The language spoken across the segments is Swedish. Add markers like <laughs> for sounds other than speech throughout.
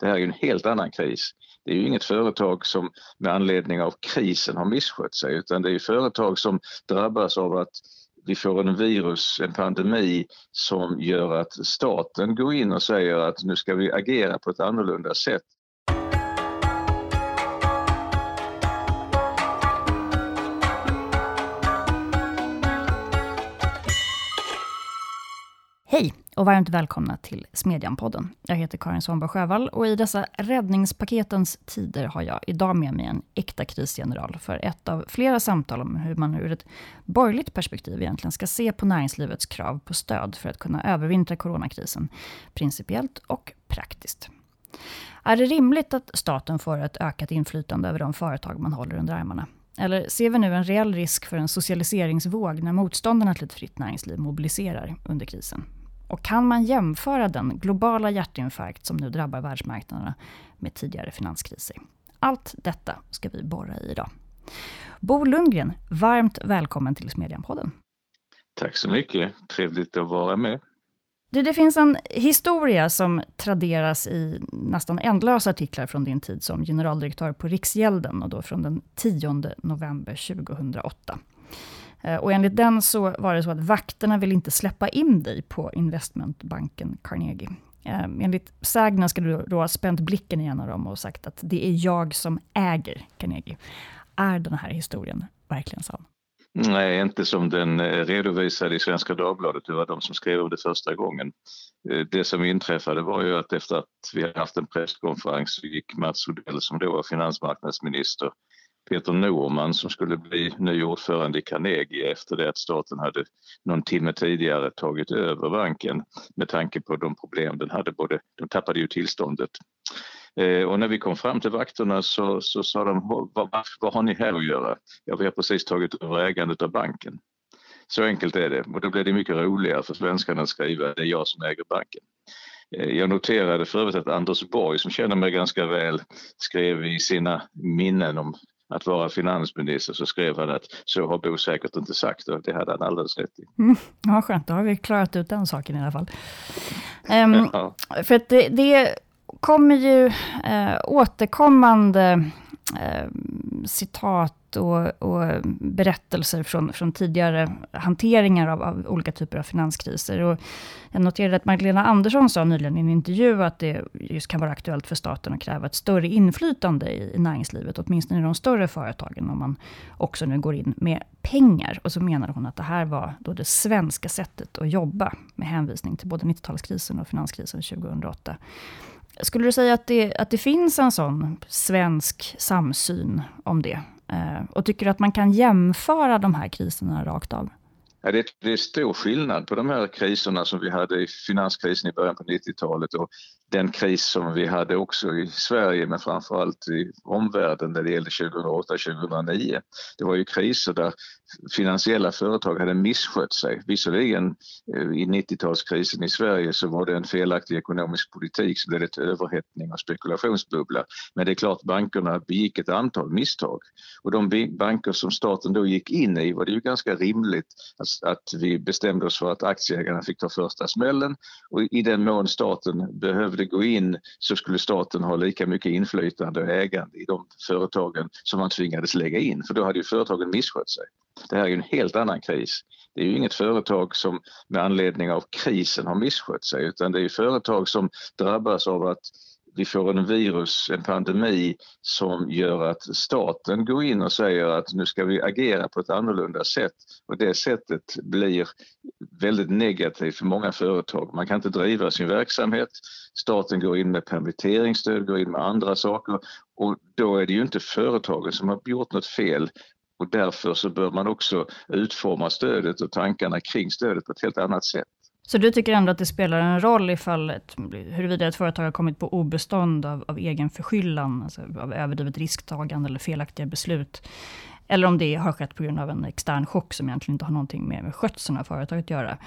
Det här är ju en helt annan kris. Det är ju inget företag som med anledning av krisen har misskött sig utan det är företag som drabbas av att vi får en virus, en pandemi som gör att staten går in och säger att nu ska vi agera på ett annorlunda sätt. Hej och varmt välkomna till Smedjan-podden. Jag heter Karin Svanberg Sjövall och i dessa räddningspaketens tider har jag idag med mig en äkta krisgeneral för ett av flera samtal om hur man ur ett borgerligt perspektiv egentligen ska se på näringslivets krav på stöd för att kunna övervintra coronakrisen, principiellt och praktiskt. Är det rimligt att staten får ett ökat inflytande över de företag man håller under armarna? Eller ser vi nu en reell risk för en socialiseringsvåg när motståndarna till ett fritt näringsliv mobiliserar under krisen? Och kan man jämföra den globala hjärtinfarkt som nu drabbar världsmarknaderna med tidigare finanskriser? Allt detta ska vi borra i idag. Bo Lundgren, varmt välkommen till Smedjan-podden. Tack så mycket. Trevligt att vara med. Det, det finns en historia som traderas i nästan ändlösa artiklar från din tid som generaldirektör på Riksgälden och då från den 10 november 2008. Eh, och enligt den så var det så att vakterna vill inte släppa in dig på investmentbanken Carnegie. Eh, enligt sägnen ska du då ha spänt blicken i en av dem och sagt att det är jag som äger Carnegie. Är den här historien verkligen sann? Nej, inte som den eh, redovisade i Svenska Dagbladet. Det var de som skrev om det första gången. Det som inträffade var ju att efter att vi hade haft en presskonferens så gick Mats Odell som då var finansmarknadsminister Peter Norman som skulle bli ny ordförande i Carnegie efter det att staten hade någon timme tidigare tagit över banken med tanke på de problem den hade. Både, de tappade ju tillståndet. Eh, och när vi kom fram till vakterna så, så sa de, vad, vad har ni här att göra? Ja, vi har precis tagit över ägandet av banken. Så enkelt är det och då blev det mycket roligare för svenskarna att skriva det är jag som äger banken. Eh, jag noterade för övrigt att Anders Borg som känner mig ganska väl skrev i sina minnen om att vara finansminister så skrev han att så har Bo säkert inte sagt och det hade han alldeles rätt i. Mm, ja, skönt, då har vi klarat ut den saken i alla fall. Um, ja. För att det, det kommer ju äh, återkommande äh, citat och, och, berättelser från, från tidigare hanteringar av, av, olika typer av finanskriser. Och jag noterade att Magdalena Andersson sa nyligen i en intervju att det just kan vara aktuellt för staten att kräva ett större inflytande i, i näringslivet, åtminstone i de större företagen, om man också nu går in med pengar. Och så menade hon att det här var då det svenska sättet att jobba, med hänvisning till både 90-talskrisen och finanskrisen 2008. Skulle du säga att det, att det finns en sån svensk samsyn om det? Eh, och tycker du att man kan jämföra de här kriserna rakt av? Ja, det, det är stor skillnad på de här kriserna som vi hade i finanskrisen i början på 90-talet och den kris som vi hade också i Sverige men framförallt i omvärlden när det gällde 2008-2009. Det var ju kriser där finansiella företag hade misskött sig. Visserligen eh, i 90-talskrisen i Sverige så var det en felaktig ekonomisk politik som blev till överhettning och spekulationsbubbla. Men det är klart bankerna begick ett antal misstag och de banker som staten då gick in i var det ju ganska rimligt att, att vi bestämde oss för att aktieägarna fick ta första smällen och i den mån staten behövde gå in så skulle staten ha lika mycket inflytande och ägande i de företagen som man tvingades lägga in för då hade ju företagen misskött sig. Det här är ju en helt annan kris. Det är ju inget företag som med anledning av krisen har misskött sig utan det är företag som drabbas av att vi får en virus, en pandemi som gör att staten går in och säger att nu ska vi agera på ett annorlunda sätt och det sättet blir väldigt negativt för många företag. Man kan inte driva sin verksamhet. Staten går in med permitteringsstöd, går in med andra saker och då är det ju inte företagen som har gjort något fel och därför så bör man också utforma stödet och tankarna kring stödet på ett helt annat sätt. Så du tycker ändå att det spelar en roll ifall ett, huruvida ett företag har kommit på obestånd av, av egen förskyllan, alltså av överdrivet risktagande eller felaktiga beslut, eller om det har skett på grund av en extern chock som egentligen inte har någonting med, med skötseln av företaget att göra.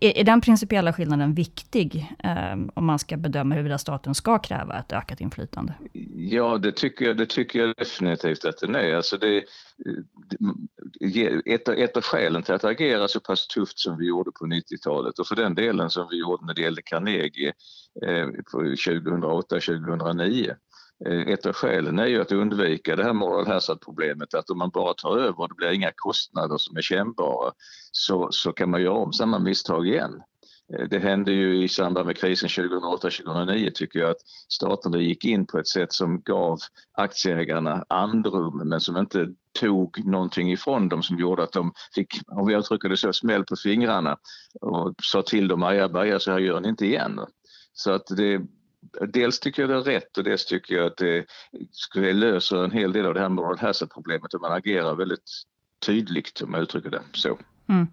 Är, är den principiella skillnaden viktig eh, om man ska bedöma huruvida staten ska kräva ett ökat inflytande? Ja, det tycker jag, det tycker jag definitivt att den är. Alltså det, ett, ett av skälen till att agera så pass tufft som vi gjorde på 90-talet och för den delen som vi gjorde när det gällde Carnegie eh, 2008-2009 Eh, ett av skälen är ju att undvika det här moral hazard-problemet att om man bara tar över och det blir inga kostnader som är kännbara så, så kan man göra om samma misstag igen. Eh, det hände ju i samband med krisen 2008-2009 tycker jag att staterna gick in på ett sätt som gav aktieägarna andrum men som inte tog någonting ifrån dem som gjorde att de fick, om vi uttrycker det så, smäll på fingrarna och sa till dem ajabaja så här gör ni inte igen. Så att det, dels tycker jag det är rätt och dels tycker jag att det, det löser en hel del av det här moral hazard-problemet och man agerar väldigt tydligt om jag uttrycker det så. Mm.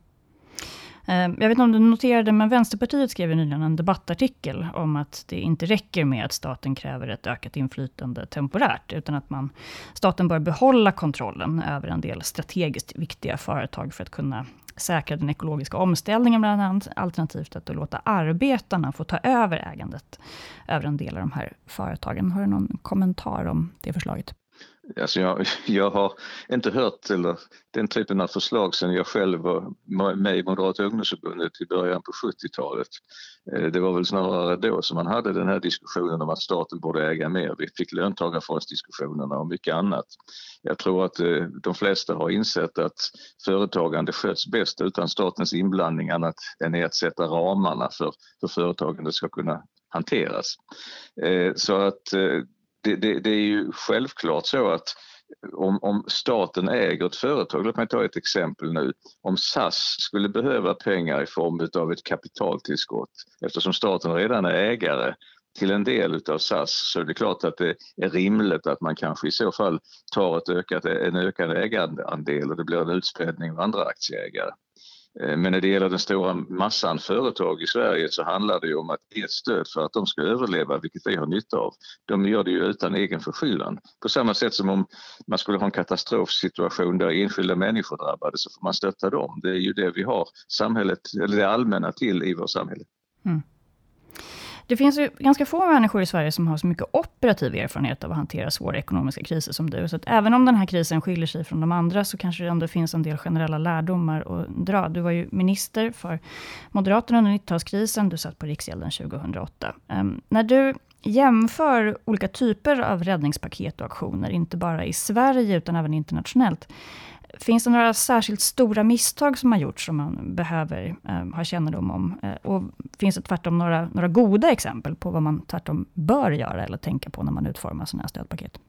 Ehm, jag vet inte om du noterade, men Vänsterpartiet skrev nyligen en debattartikel om att det inte räcker med att staten kräver ett ökat inflytande temporärt, utan att man, staten bör behålla kontrollen över en del strategiskt viktiga företag för att kunna säkra den ekologiska omställningen bland annat, alternativt att låta arbetarna få ta över ägandet över en del av de här företagen. Har du någon kommentar om det förslaget? Alltså jag, <laughs> jag har inte hört eller, den typen av förslag sedan jag själv var med i Moderata ungdomsförbundet i början på 70-talet. Eh, det var väl snarare då som man hade den här diskussionen om att staten borde äga mer. Vi fick löntagarfondsdiskussionerna och mycket annat. Jag tror att eh, de flesta har insett att företagande sköts bäst utan statens inblandning annat än i att sätta ramarna för hur företagande ska kunna hanteras. Eh, så att det, det, det, är ju självklart så att om, om, staten äger ett företag, låt mig ta ett exempel nu. Om SAS skulle behöva pengar i form av ett kapitaltillskott eftersom staten redan är ägare till en del av SAS så är det klart att det är rimligt att man kanske i så fall tar ett ökat, en ökad ägarandel och det blir en utspädning av andra aktieägare. Eh, men när det gäller den stora massan företag i Sverige så handlar det ju om att ge stöd för att de ska överleva, vilket vi har nytta av. De gör det ju utan egen förskyllan. På samma sätt som om man skulle ha en katastrofsituation där enskilda människor drabbades så får man stötta dem. Det är ju det vi har samhället, eller det allmänna till i vårt samhälle. Mm. Det finns ju ganska få människor i Sverige som har så mycket operativ erfarenhet av att hantera svåra ekonomiska kriser som du. Så att även om den här krisen skiljer sig från de andra, så kanske det ändå finns en del generella lärdomar att dra. Du var ju minister för Moderaterna under 90-talskrisen, du satt på Riksgälden 2008. Um, ehm, när du jämför olika typer av räddningspaket och aktioner, inte bara i Sverige utan även internationellt, Finns det några särskilt stora misstag som har gjorts som man behöver eh, ha kännedom om? Eh, och finns det tvärtom några, några goda exempel på vad man tvärtom bör göra eller tänka på när man utformar sådana här stödpaket?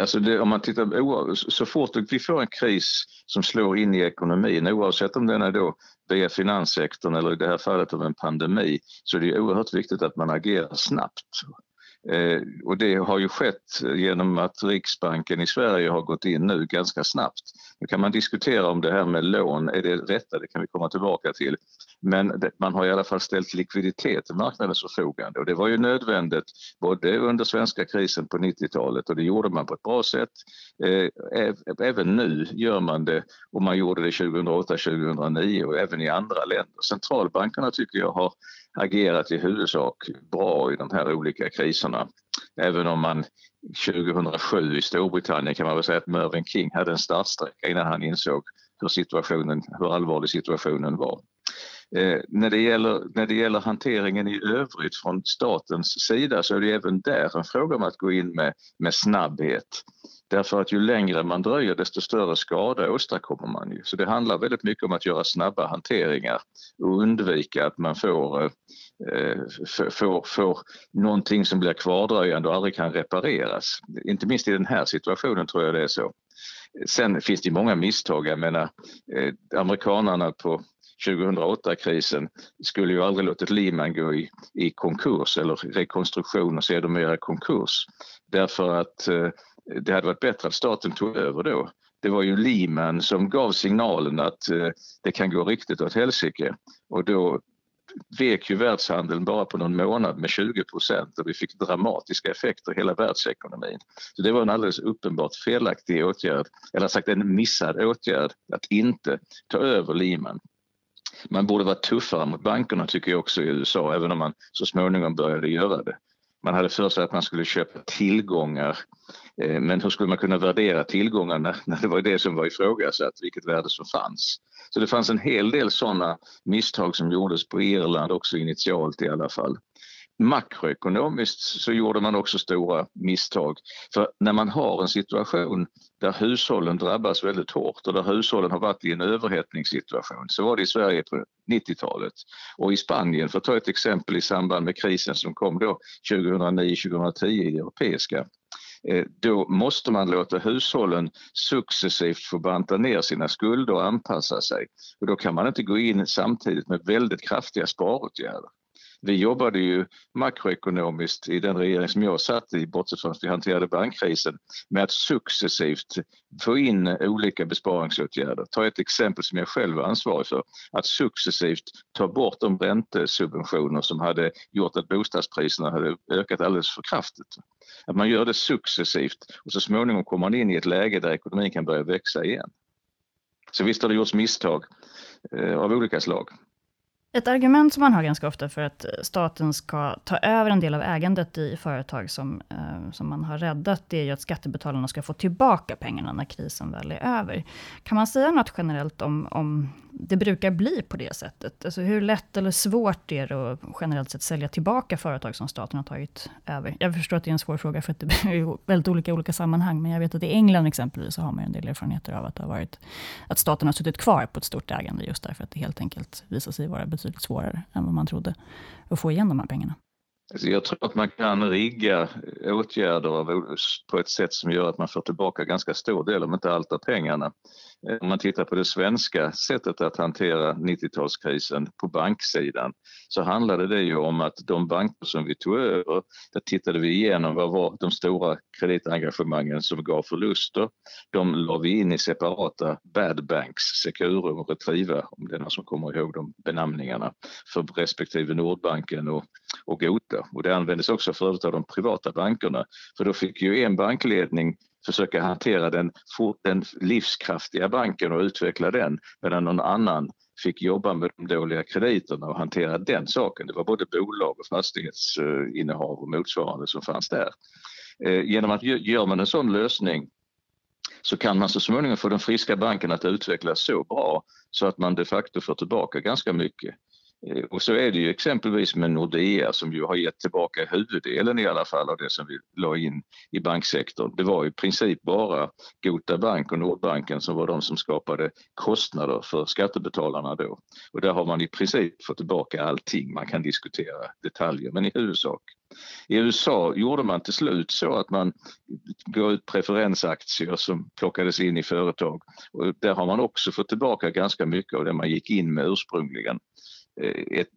Alltså det, om man tittar, så fort vi får en kris som slår in i ekonomin, oavsett om den är då via finanssektorn eller i det här fallet av en pandemi, så är det oerhört viktigt att man agerar snabbt Eh, och det har ju skett genom att Riksbanken i Sverige har gått in nu ganska snabbt. Nu kan man diskutera om det här med lån är det rätta, det kan vi komma tillbaka till. Men man har i alla fall ställt likviditet till marknadens förfogande och det var ju nödvändigt både under svenska krisen på 90-talet och det gjorde man på ett bra sätt. Eh, även nu gör man det och man gjorde det 2008-2009 och även i andra länder. Centralbankerna tycker jag har agerat i huvudsak bra i de här olika kriserna. Även om man 2007 i Storbritannien kan man väl säga att Mervyn King hade en startsträcka innan han insåg hur, situationen, hur allvarlig situationen var. Eh, när, det gäller, när det gäller hanteringen i övrigt från statens sida så är det även där en fråga om att gå in med, med snabbhet. Därför att ju längre man dröjer desto större skada åstadkommer man ju. Så det handlar väldigt mycket om att göra snabba hanteringar och undvika att man får, eh, får, får någonting som blir kvardröjande och aldrig kan repareras. Inte minst i den här situationen tror jag det är så. Sen finns det många misstag. Jag menar, eh, amerikanarna på 2008-krisen skulle ju aldrig låtit Lehman gå i, i konkurs eller rekonstruktion och sedermera konkurs. Därför att eh, det hade varit bättre att staten tog över då. Det var ju Lehman som gav signalen att eh, det kan gå riktigt åt helsike och då vek ju världshandeln bara på någon månad med 20 procent och vi fick dramatiska effekter i hela världsekonomin. Så det var en alldeles uppenbart felaktig åtgärd, eller sagt en missad åtgärd att inte ta över Lehman. Man borde vara tuffare mot bankerna tycker jag också i USA, även om man så småningom började göra det. Man hade för sig att man skulle köpa tillgångar eh, men hur skulle man kunna värdera tillgångarna när det var det som var ifrågasatt, vilket värde som fanns? Så det fanns en hel del sådana misstag som gjordes på Irland också initialt i alla fall. Makroekonomiskt så gjorde man också stora misstag. För när man har en situation där hushållen drabbas väldigt hårt och där hushållen har varit i en överhettningssituation, så var det i Sverige på 90-talet. Och i Spanien, för att ta ett exempel i samband med krisen som kom då 2009-2010 i det europeiska, eh, då måste man låta hushållen successivt få banta ner sina skulder och anpassa sig. Och då kan man inte gå in samtidigt med väldigt kraftiga sparåtgärder. Vi jobbade ju makroekonomiskt i den regering som jag satt i, bortsett från att vi hanterade bankkrisen, med att successivt få in olika besparingsåtgärder. Ta ett exempel som jag själv var ansvarig för, att successivt ta bort de räntesubventioner som hade gjort att bostadspriserna hade ökat alldeles för kraftigt. Att man gör det successivt och så småningom kommer man in i ett läge där ekonomin kan börja växa igen. Så visst har det gjorts misstag eh, av olika slag. Ett argument som man har ganska ofta för att eh, staten ska ta över en del av ägandet i företag som, eh, som man har räddat, det är ju att skattebetalarna ska få tillbaka pengarna när krisen väl är över. Kan man säga något generellt om, om det brukar bli på det sättet? Alltså hur lätt eller svårt är det att generellt sett sälja tillbaka företag som staten har tagit över? Jag förstår att det är en svår fråga, för att det <laughs> är väldigt olika i olika sammanhang, men jag vet att i England exempelvis, så har man en del erfarenheter av att det har varit, att staten har suttit kvar på ett stort ägande, just därför att det helt enkelt visar sig vara betydligt svårare än vad man trodde, att få igen de här pengarna. Alltså, jag tror att man kan rigga åtgärder på ett sätt som gör att man får tillbaka ganska stor del, om inte allt av pengarna. Om man tittar på det svenska sättet att hantera 90-talskrisen på banksidan så handlade det ju om att de banker som vi tog över, där tittade vi igenom vad var de stora kreditengagemangen som gav förluster. De la vi in i separata bad banks, Securum och Retriva, om det är någon som kommer ihåg de benämningarna, för respektive Nordbanken och, och Gota. Och det användes också förut av de privata bankerna, för då fick ju en bankledning försöka hantera den, den livskraftiga banken och utveckla den medan någon annan fick jobba med de dåliga krediterna och hantera den saken. Det var både bolag och fastighetsinnehav och motsvarande som fanns där. Eh, genom att gör man en sån lösning så kan man så småningom få den friska banken att utvecklas så bra så att man de facto får tillbaka ganska mycket. Eh, och så är det ju exempelvis med Nordea som ju har gett tillbaka huvuddelen i alla fall av det som vi la in i banksektorn. Det var i princip bara Gota Bank och Nordbanken som var de som skapade kostnader för skattebetalarna då. Och där har man i princip fått tillbaka allting. Man kan diskutera detaljer men i huvudsak. I USA gjorde man till slut så att man gav ut preferensaktier som plockades in i företag och där har man också fått tillbaka ganska mycket av det man gick in med ursprungligen. Eh, ett,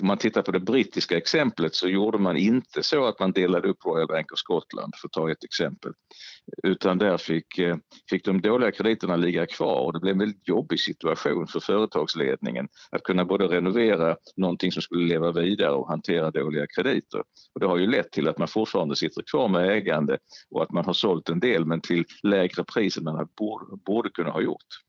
om man tittar på det brittiska exemplet så gjorde man inte så att man delade upp Royal Bank of Scotland, för att ta ett exempel. Utan där fick, eh, fick de dåliga krediterna ligga kvar och det blev en väldigt jobbig situation för företagsledningen att kunna både renovera någonting som skulle leva vidare och hantera dåliga krediter. Och det har ju lett till att man fortfarande sitter kvar med ägande och att man har sålt en del men till lägre pris än man borde, borde kunna ha gjort.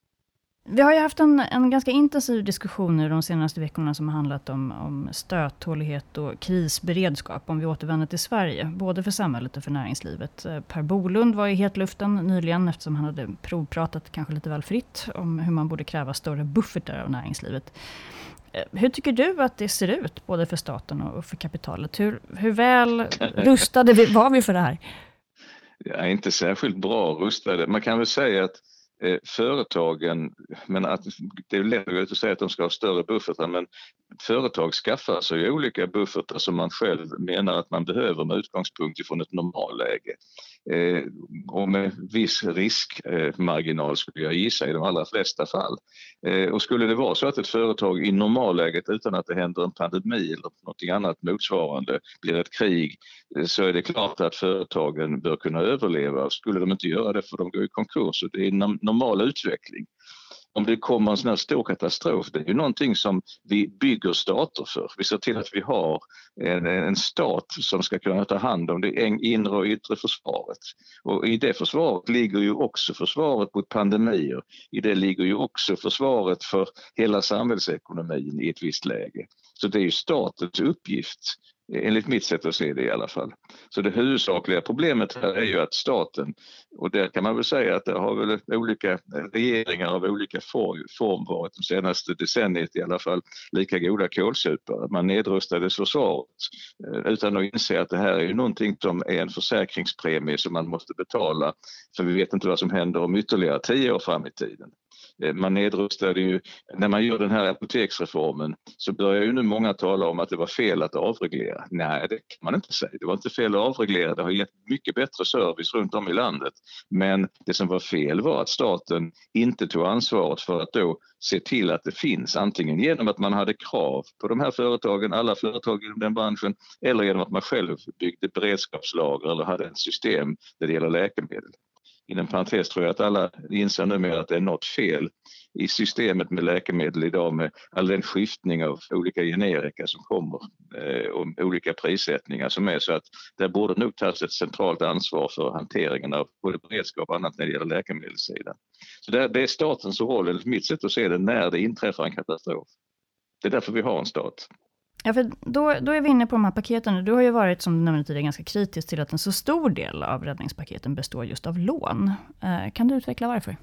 Vi har ju haft en, en ganska intensiv diskussion nu de senaste veckorna som har handlat om, om stöthållighet och krisberedskap, om vi återvänder till Sverige, både för samhället och för näringslivet. Eh, per Bolund var i hetluften nyligen, eftersom han hade provpratat kanske lite väl fritt, om hur man borde kräva större buffertar av näringslivet. Eh, hur tycker du att det ser ut, både för staten och för kapitalet? Hur, hur väl <laughs> rustade var vi för det här? Ja, inte särskilt bra rustade. Man kan väl säga att Eh, företagen, men att det är lätt att säga att de ska ha större buffertar men företag skaffar sig olika buffertar som man själv menar att man behöver med utgångspunkt ifrån ett normalläge. Eh, och med viss riskmarginal eh, skulle jag gissa i de allra flesta fall. Eh, och skulle det vara så att ett företag i normalläget utan att det händer en pandemi eller något annat motsvarande blir ett krig eh, så är det klart att företagen bör kunna överleva. Skulle de inte göra det får de gå i konkurs och det är en normal utveckling om det kommer en sån här stor katastrof, det är ju någonting som vi bygger stater för. Vi ser till att vi har en, en stat som ska kunna ta hand om det inre och yttre försvaret. Och i det försvaret ligger ju också försvaret mot pandemier. I det ligger ju också försvaret för hela samhällsekonomin i ett visst läge. Så det är ju statens uppgift Enligt mitt sätt att se det i alla fall. Så det huvudsakliga problemet här är ju att staten, och där kan man väl säga att det har väl olika regeringar av olika form, varit de senaste decenniet i alla fall lika goda kålsupare. Man nedrustade försvaret eh, utan att inse att det här är ju någonting som är en försäkringspremie som man måste betala för vi vet inte vad som händer om ytterligare tio år fram i tiden. Eh, man nedrustade ju, när man gör den här apoteksreformen så börjar ju nu många tala om att det var fel att avreglera. Nej, det kan man inte säga. Det var inte fel att avreglera, det har gett mycket bättre service runt om i landet. Men det som var fel var att staten inte tog ansvaret för att då se till att det finns antingen genom att man hade krav på de här företagen, alla företag inom den branschen, eller genom att man själv byggde beredskapslager eller hade ett system när det gäller läkemedel inom parentes tror jag att alla inser numera att det är något fel i systemet med läkemedel idag med all den skiftning av olika generika som kommer eh, och olika prissättningar som är så att det borde nog tas ett centralt ansvar för hanteringen av både beredskap och annat när det gäller läkemedelssidan. Så det är statens roll, enligt mitt sätt att se det, när det inträffar en katastrof. Det är därför vi har en stat. Ja, för då, då är vi inne på de här paketen. Du har ju varit, som du nämnde tidigare, ganska kritisk till att en så stor del av räddningspaketen består just av lån. Eh, kan du utveckla varför?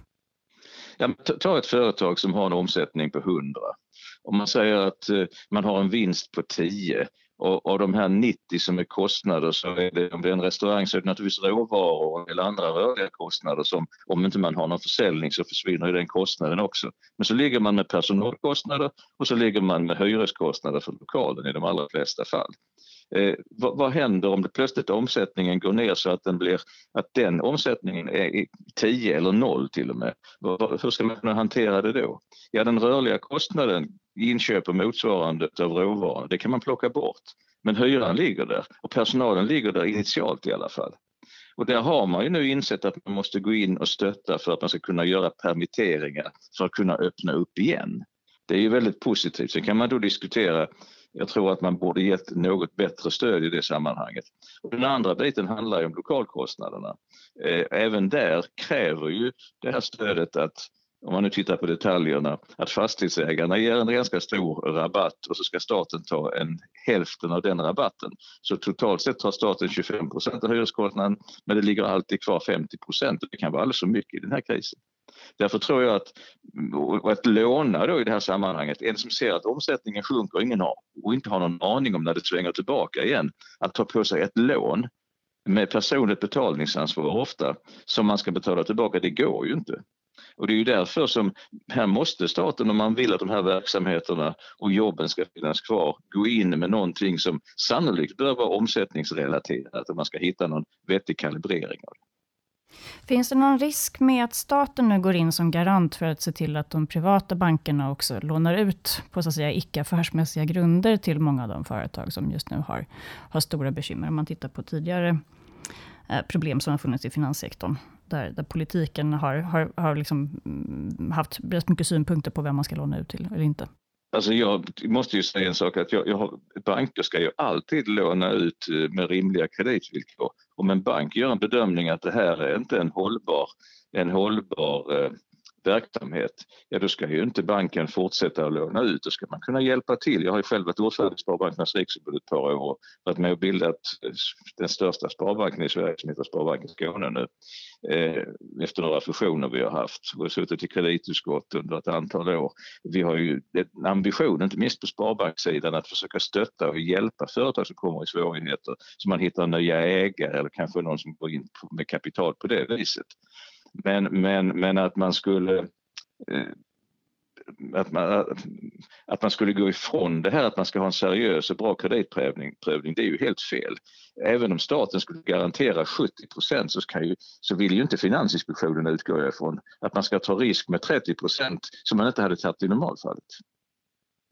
Ja, ta ett företag som har en omsättning på 100. Om man säger att eh, man har en vinst på 10 och av de här 90 som är kostnader så är det, om det är en restaurang så är det naturligtvis råvaror eller andra rörliga kostnader som om inte man har någon försäljning så försvinner den kostnaden också. Men så ligger man med personalkostnader och så ligger man med hyreskostnader för lokalen i de allra flesta fall. Eh, vad, vad, händer om det plötsligt omsättningen går ner så att den blir att den omsättningen är 10 eller 0 till och med? Hur ska man kunna hantera det då? Ja, den rörliga kostnaden inköp och motsvarande av råvaror, det kan man plocka bort. Men hyran ligger där och personalen ligger där initialt i alla fall. Och där har man ju nu insett att man måste gå in och stötta för att man ska kunna göra permitteringar för att kunna öppna upp igen. Det är ju väldigt positivt. Sen kan man då diskutera jag tror att man borde gett något bättre stöd i det sammanhanget. Och den andra biten handlar ju om lokalkostnaderna. Eh, även där kräver ju det här stödet att om man nu tittar på detaljerna, att fastighetsägarna ger en ganska stor rabatt och så ska staten ta en hälften av den rabatten. Så totalt sett tar staten 25 procent av hyreskostnaden men det ligger alltid kvar 50 procent det kan vara alldeles för mycket i den här krisen. Därför tror jag att, att låna då i det här sammanhanget, en som ser att omsättningen sjunker och, ingen har, och inte har någon aning om när det svänger tillbaka igen, att ta på sig ett lån med personligt betalningsansvar ofta som man ska betala tillbaka, det går ju inte. Och det är ju därför som här måste staten, om man vill att de här verksamheterna och jobben ska finnas kvar, gå in med någonting som sannolikt bör vara omsättningsrelaterat om man ska hitta någon vettig kalibrering av det. Finns det någon risk med att staten nu går in som garant för att se till att de privata bankerna också lånar ut på så att säga icke affärsmässiga grunder till många av de företag som just nu har, har stora bekymmer? Om man tittar på tidigare eh, problem som har funnits i finanssektorn där, där politiken har, har, har liksom mm, haft rätt mycket synpunkter på vem man ska låna ut till eller inte. Alltså jag måste ju säga en sak att jag, jag har, banker ska ju alltid låna ut eh, med rimliga kreditvillkor. Om en bank gör en bedömning att det här är inte en hållbar, en hållbar eh, verksamhet, ja då ska ju inte banken fortsätta att låna ut, då ska man kunna hjälpa till. Jag har ju själv varit ordförande i Sparbankernas Riksförbund ett par år och varit med och bildat eh, den största sparbanken i Sverige som heter Sparbanken Skåne nu eh, efter några fusioner vi har haft och suttit i kreditutskott under ett antal år. Vi har ju en ambition, inte minst på sparbankssidan, att försöka stötta och hjälpa företag som kommer i svårigheter så man hittar nya ägare eller kanske någon som går in med kapital på det viset. Men, men, men att man skulle eh, att man, att man skulle gå ifrån det här att man ska ha en seriös och bra kreditprövning, prövning, det är ju helt fel. Även om staten skulle garantera 70 procent så, så vill ju inte Finansinspektionen utgå ifrån att man ska ta risk med 30 procent som man inte hade tagit i normalfallet.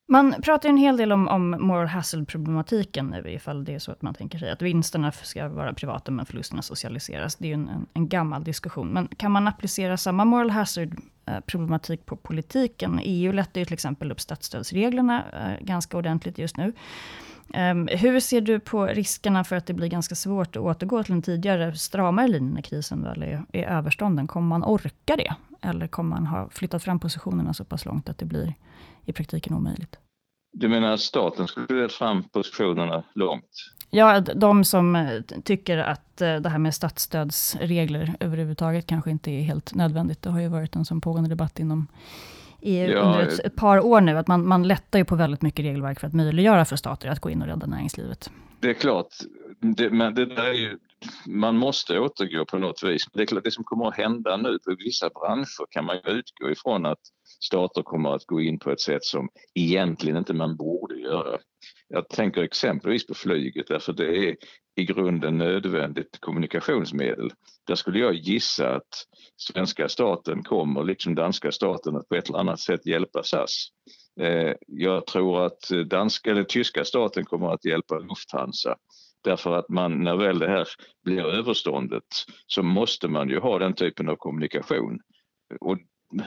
Man pratar en hel del om, om moral hazard-problematiken nu, ifall det är så att man tänker sig att vinsterna ska vara privata, men förlusterna socialiseras. Det är ju en, en, en gammal diskussion. Men kan man applicera samma moral hazard-problematik på politiken? EU lättar ju till exempel upp statsstödsreglerna eh, ganska ordentligt just nu. Um, hur ser du på riskerna för att det blir ganska svårt att återgå till en tidigare stramare linje när krisen väl är, är överstånden? Kommer man orka det? Eller kommer man ha flyttat fram positionerna så pass långt att det blir i praktiken omöjligt? Du menar att staten skulle leda fram positionerna långt? Ja, de som eh, tycker att eh, det här med statsstödsregler överhuvudtaget kanske inte är helt nödvändigt. Det har ju varit en sån pågående debatt inom EU ja, under ett, ett, par år nu. Att man, man lättar ju på väldigt mycket regelverk för att möjliggöra för stater att gå in och rädda näringslivet. Det är klart, det, men det där är ju, man måste återgå på något vis. Det är klart, det som kommer att hända nu i vissa branscher kan man ju utgå ifrån att stater kommer att gå in på ett sätt som egentligen inte man borde göra. Jag tänker exempelvis på flyget därför det är i grunden nödvändigt kommunikationsmedel. Där skulle jag gissa att svenska staten kommer, liksom danska staten, att på ett eller annat sätt hjälpa SAS. Eh, jag tror att danska eller tyska staten kommer att hjälpa Lufthansa därför att man när väl det här blir överståndet så måste man ju ha den typen av kommunikation. Och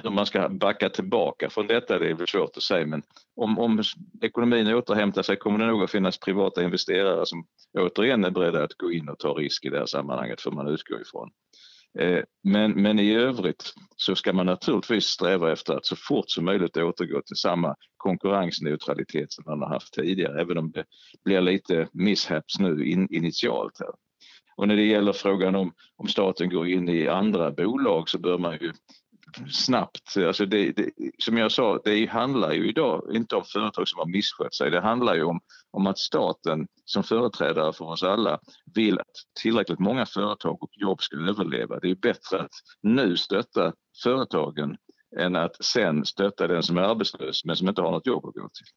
hur man ska backa tillbaka från detta det är väl svårt att säga men om, om ekonomin återhämtar sig kommer det nog att finnas privata investerare som återigen är beredda att gå in och ta risk i det här sammanhanget för man utgår ifrån. Eh, men, men i övrigt så ska man naturligtvis sträva efter att så fort som möjligt återgå till samma konkurrensneutralitet som man har haft tidigare, även om det blir lite misshaps nu in, initialt. Här. Och när det gäller frågan om, om staten går in i andra bolag så bör man ju snabbt. Alltså det, det, som jag sa, det handlar ju idag inte om företag som har misskött sig. Det handlar ju om, om att staten som företrädare för oss alla vill att tillräckligt många företag och jobb ska överleva. Det är bättre att nu stötta företagen än att sen stötta den som är arbetslös men som inte har något jobb att gå till.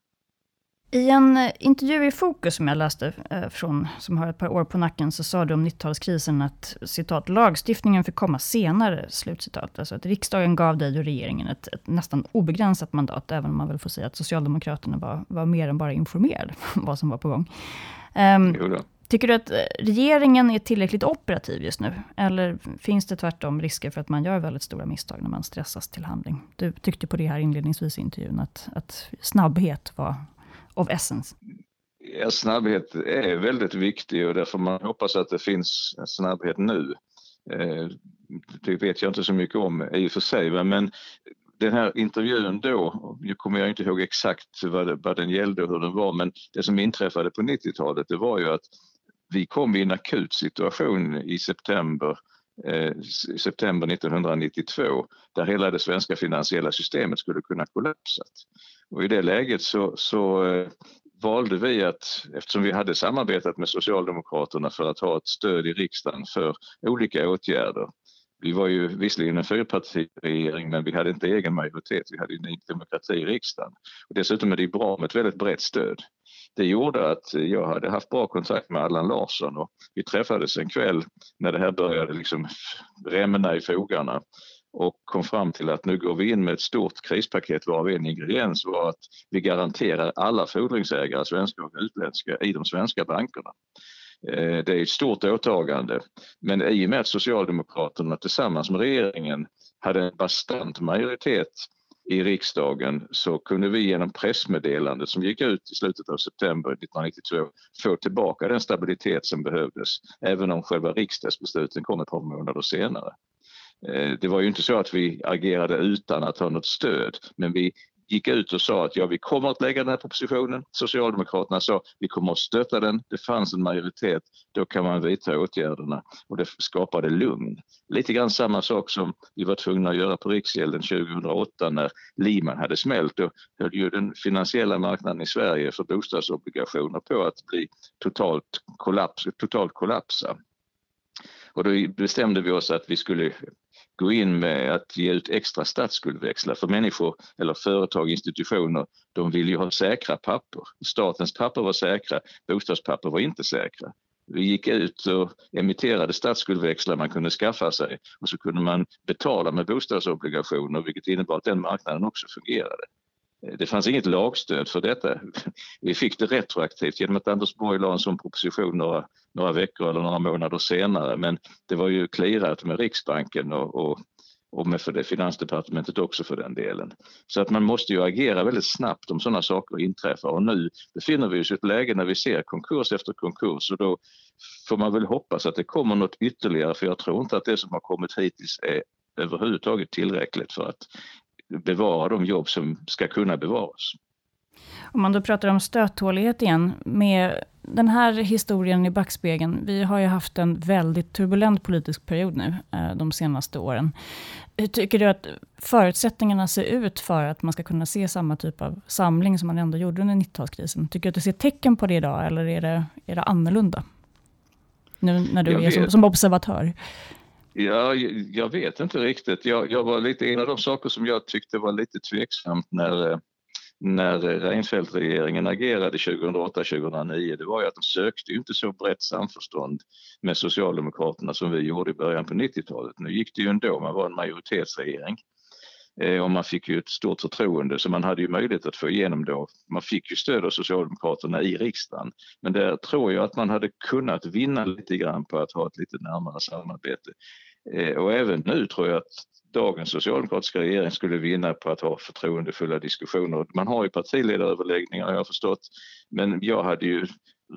I en eh, intervju i Fokus som jag läste, eh, från, som har ett par år på nacken, så sa du om 90-talskrisen att citat, lagstiftningen fick komma senare, slutcitat. Alltså att riksdagen gav dig och regeringen ett, ett, nästan obegränsat mandat, även om man väl får säga att Socialdemokraterna var, var mer än bara informerade om vad som var på gång. Um, tycker du att eh, regeringen är tillräckligt operativ just nu? Eller finns det tvärtom risker för att man gör väldigt stora misstag när man stressas till handling? Du tyckte på det här inledningsvis i intervjun, att, att snabbhet var of essence? Ja, snabbhet är väldigt viktig och därför man hoppas att det finns snabbhet nu. Eh, det vet jag inte så mycket om i och för sig, men den här intervjun då, nu kommer jag inte ihåg exakt vad, det, vad den gällde och hur den var, men det som inträffade på 90-talet det var ju att vi kom i en akut situation i september Eh, september 1992 där hela det svenska finansiella systemet skulle kunna kollapsa. Och i det läget så, så eh, valde vi att, eftersom vi hade samarbetat med Socialdemokraterna för att ha ett stöd i riksdagen för olika åtgärder. Vi var ju visserligen en fyrpartiregering men vi hade inte egen majoritet, vi hade Ny Demokrati i riksdagen. Och dessutom är det bra med ett väldigt brett stöd. Det gjorde att jag hade haft bra kontakt med Allan Larsson och vi träffades en kväll när det här började liksom rämna i fogarna och kom fram till att nu går vi in med ett stort krispaket varav en ingrediens var att vi garanterar alla fordringsägare, svenska och utländska, i de svenska bankerna. Eh, det är ett stort åtagande men i och med att Socialdemokraterna tillsammans med regeringen hade en bastant majoritet i riksdagen så kunde vi genom pressmeddelandet som gick ut i slutet av september 1992 få tillbaka den stabilitet som behövdes även om själva riksdagsbesluten kom ett par månader senare. Eh, det var ju inte så att vi agerade utan att ha något stöd men vi gick ut och sa att ja, vi kommer att lägga den här propositionen. Socialdemokraterna sa vi kommer att stötta den. Det fanns en majoritet. Då kan man vidta åtgärderna och det skapade lugn. Lite grann samma sak som vi var tvungna att göra på Riksgälden 2008 när Lehman hade smält. Då höll ju den finansiella marknaden i Sverige för bostadsobligationer på att bli totalt, kollaps, totalt kollapsa. Och då bestämde vi oss att vi skulle gå in med att ge ut extra statsskuldväxlar för människor eller företag, institutioner, de vill ju ha säkra papper. Statens papper var säkra, bostadspapper var inte säkra. Vi gick ut och emitterade statsskuldväxlar man kunde skaffa sig och så kunde man betala med bostadsobligationer vilket innebar att den marknaden också fungerade. Det fanns inget lagstöd för detta. Vi fick det retroaktivt genom att Anders Borg la en sån proposition några, några veckor eller några månader senare men det var ju clearat med Riksbanken och, och, och med för det Finansdepartementet också för den delen. Så att man måste ju agera väldigt snabbt om sådana saker inträffar och nu befinner vi oss i ett läge när vi ser konkurs efter konkurs och då får man väl hoppas att det kommer något ytterligare för jag tror inte att det som har kommit hittills är överhuvudtaget tillräckligt för att bevara de jobb som ska kunna bevaras. Om man då pratar om stöttålighet igen, med den här historien i backspegeln, vi har ju haft en väldigt turbulent politisk period nu, eh, de senaste åren. Hur tycker du att förutsättningarna ser ut för att man ska kunna se samma typ av samling som man ändå gjorde under 90-talskrisen? Tycker du att du ser tecken på det idag, eller är det, är det annorlunda? Nu när du jag är som, som, observatör. Ja, jag vet inte riktigt. Jag, jag var lite, en av de saker som jag tyckte var lite tveksamt när, när Reinfeldt-regeringen agerade 2008-2009, det var ju att de sökte inte så brett samförstånd med Socialdemokraterna som vi gjorde i början på 90-talet. Nu gick det ju ändå, man var en majoritetsregering. Eh, och man fick ju ett stort förtroende så man hade ju möjlighet att få igenom då, man fick ju stöd av Socialdemokraterna i riksdagen. Men där tror jag att man hade kunnat vinna lite grann på att ha ett lite närmare samarbete. Eh, och även nu tror jag att dagens socialdemokratiska regering skulle vinna på att ha förtroendefulla diskussioner. Man har ju partiledaröverläggningar har jag förstått, men jag hade ju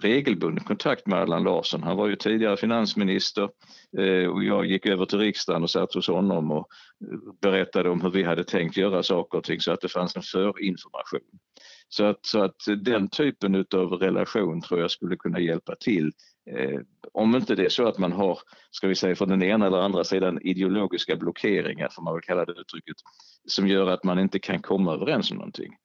regelbunden kontakt med Allan Larsson. Han var ju tidigare finansminister eh, och jag gick över till riksdagen och satt hos honom och eh, berättade om hur vi hade tänkt göra saker och ting så att det fanns en förinformation. Så att, så att den typen av relation tror jag skulle kunna hjälpa till. Eh, om inte det är så att man har, ska vi säga från den ena eller andra sidan ideologiska blockeringar, får man väl kalla det uttrycket, som gör att man inte kan komma överens om någonting.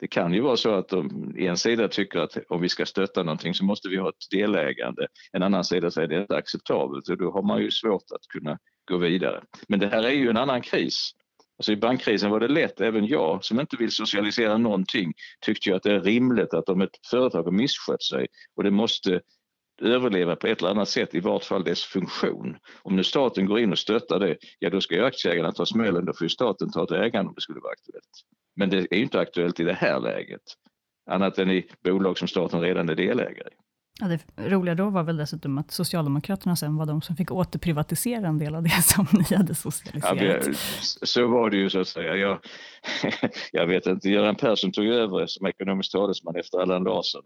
Det kan ju vara så att de, en sida tycker att om vi ska stötta någonting så måste vi ha ett delägande. En annan sida säger att det är inte acceptabelt och då har man ju svårt att kunna gå vidare. Men det här är ju en annan kris. Alltså I bankkrisen var det lätt, även jag som inte vill socialisera någonting tyckte ju att det är rimligt att om ett företag har misskött sig och det måste överleva på ett eller annat sätt, i vart fall dess funktion. Om nu staten går in och stöttar det, ja då ska ju aktieägarna ta smällen, då får ju staten ta ett ägande om det skulle vara aktuellt. Men det är ju inte aktuellt i det här läget, annat än i bolag som staten redan är delägare i. Ja, det roliga då var väl dessutom att Socialdemokraterna sen var de som fick återprivatisera en del av det <laughs> som ni hade socialiserat. Ja, så var det ju så att säga. Jag, <laughs> jag vet inte, Göran Persson tog över som ekonomisk talesman efter Allan Larsson.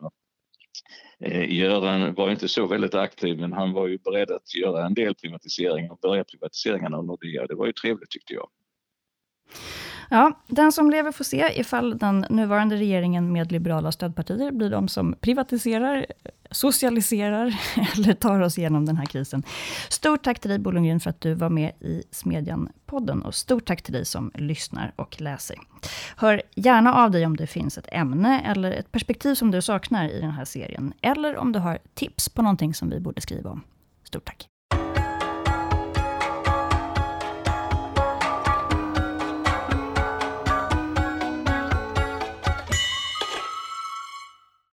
Eh, Göran var inte så väldigt aktiv men han var ju beredd att göra en del privatiseringar och börja privatiseringarna av Nordea. Det var ju trevligt tyckte jag. Ja, den som lever får se ifall den nuvarande regeringen med liberala stödpartier blir de som privatiserar, socialiserar <laughs> eller tar oss igenom den här krisen. Stort tack till dig Bo Lundgren för att du var med i Smedjan-podden och stort tack till dig som lyssnar och läser. Hör gärna av dig om det finns ett ämne eller ett perspektiv som du saknar i den här serien eller om du har tips på någonting som vi borde skriva om. Stort tack!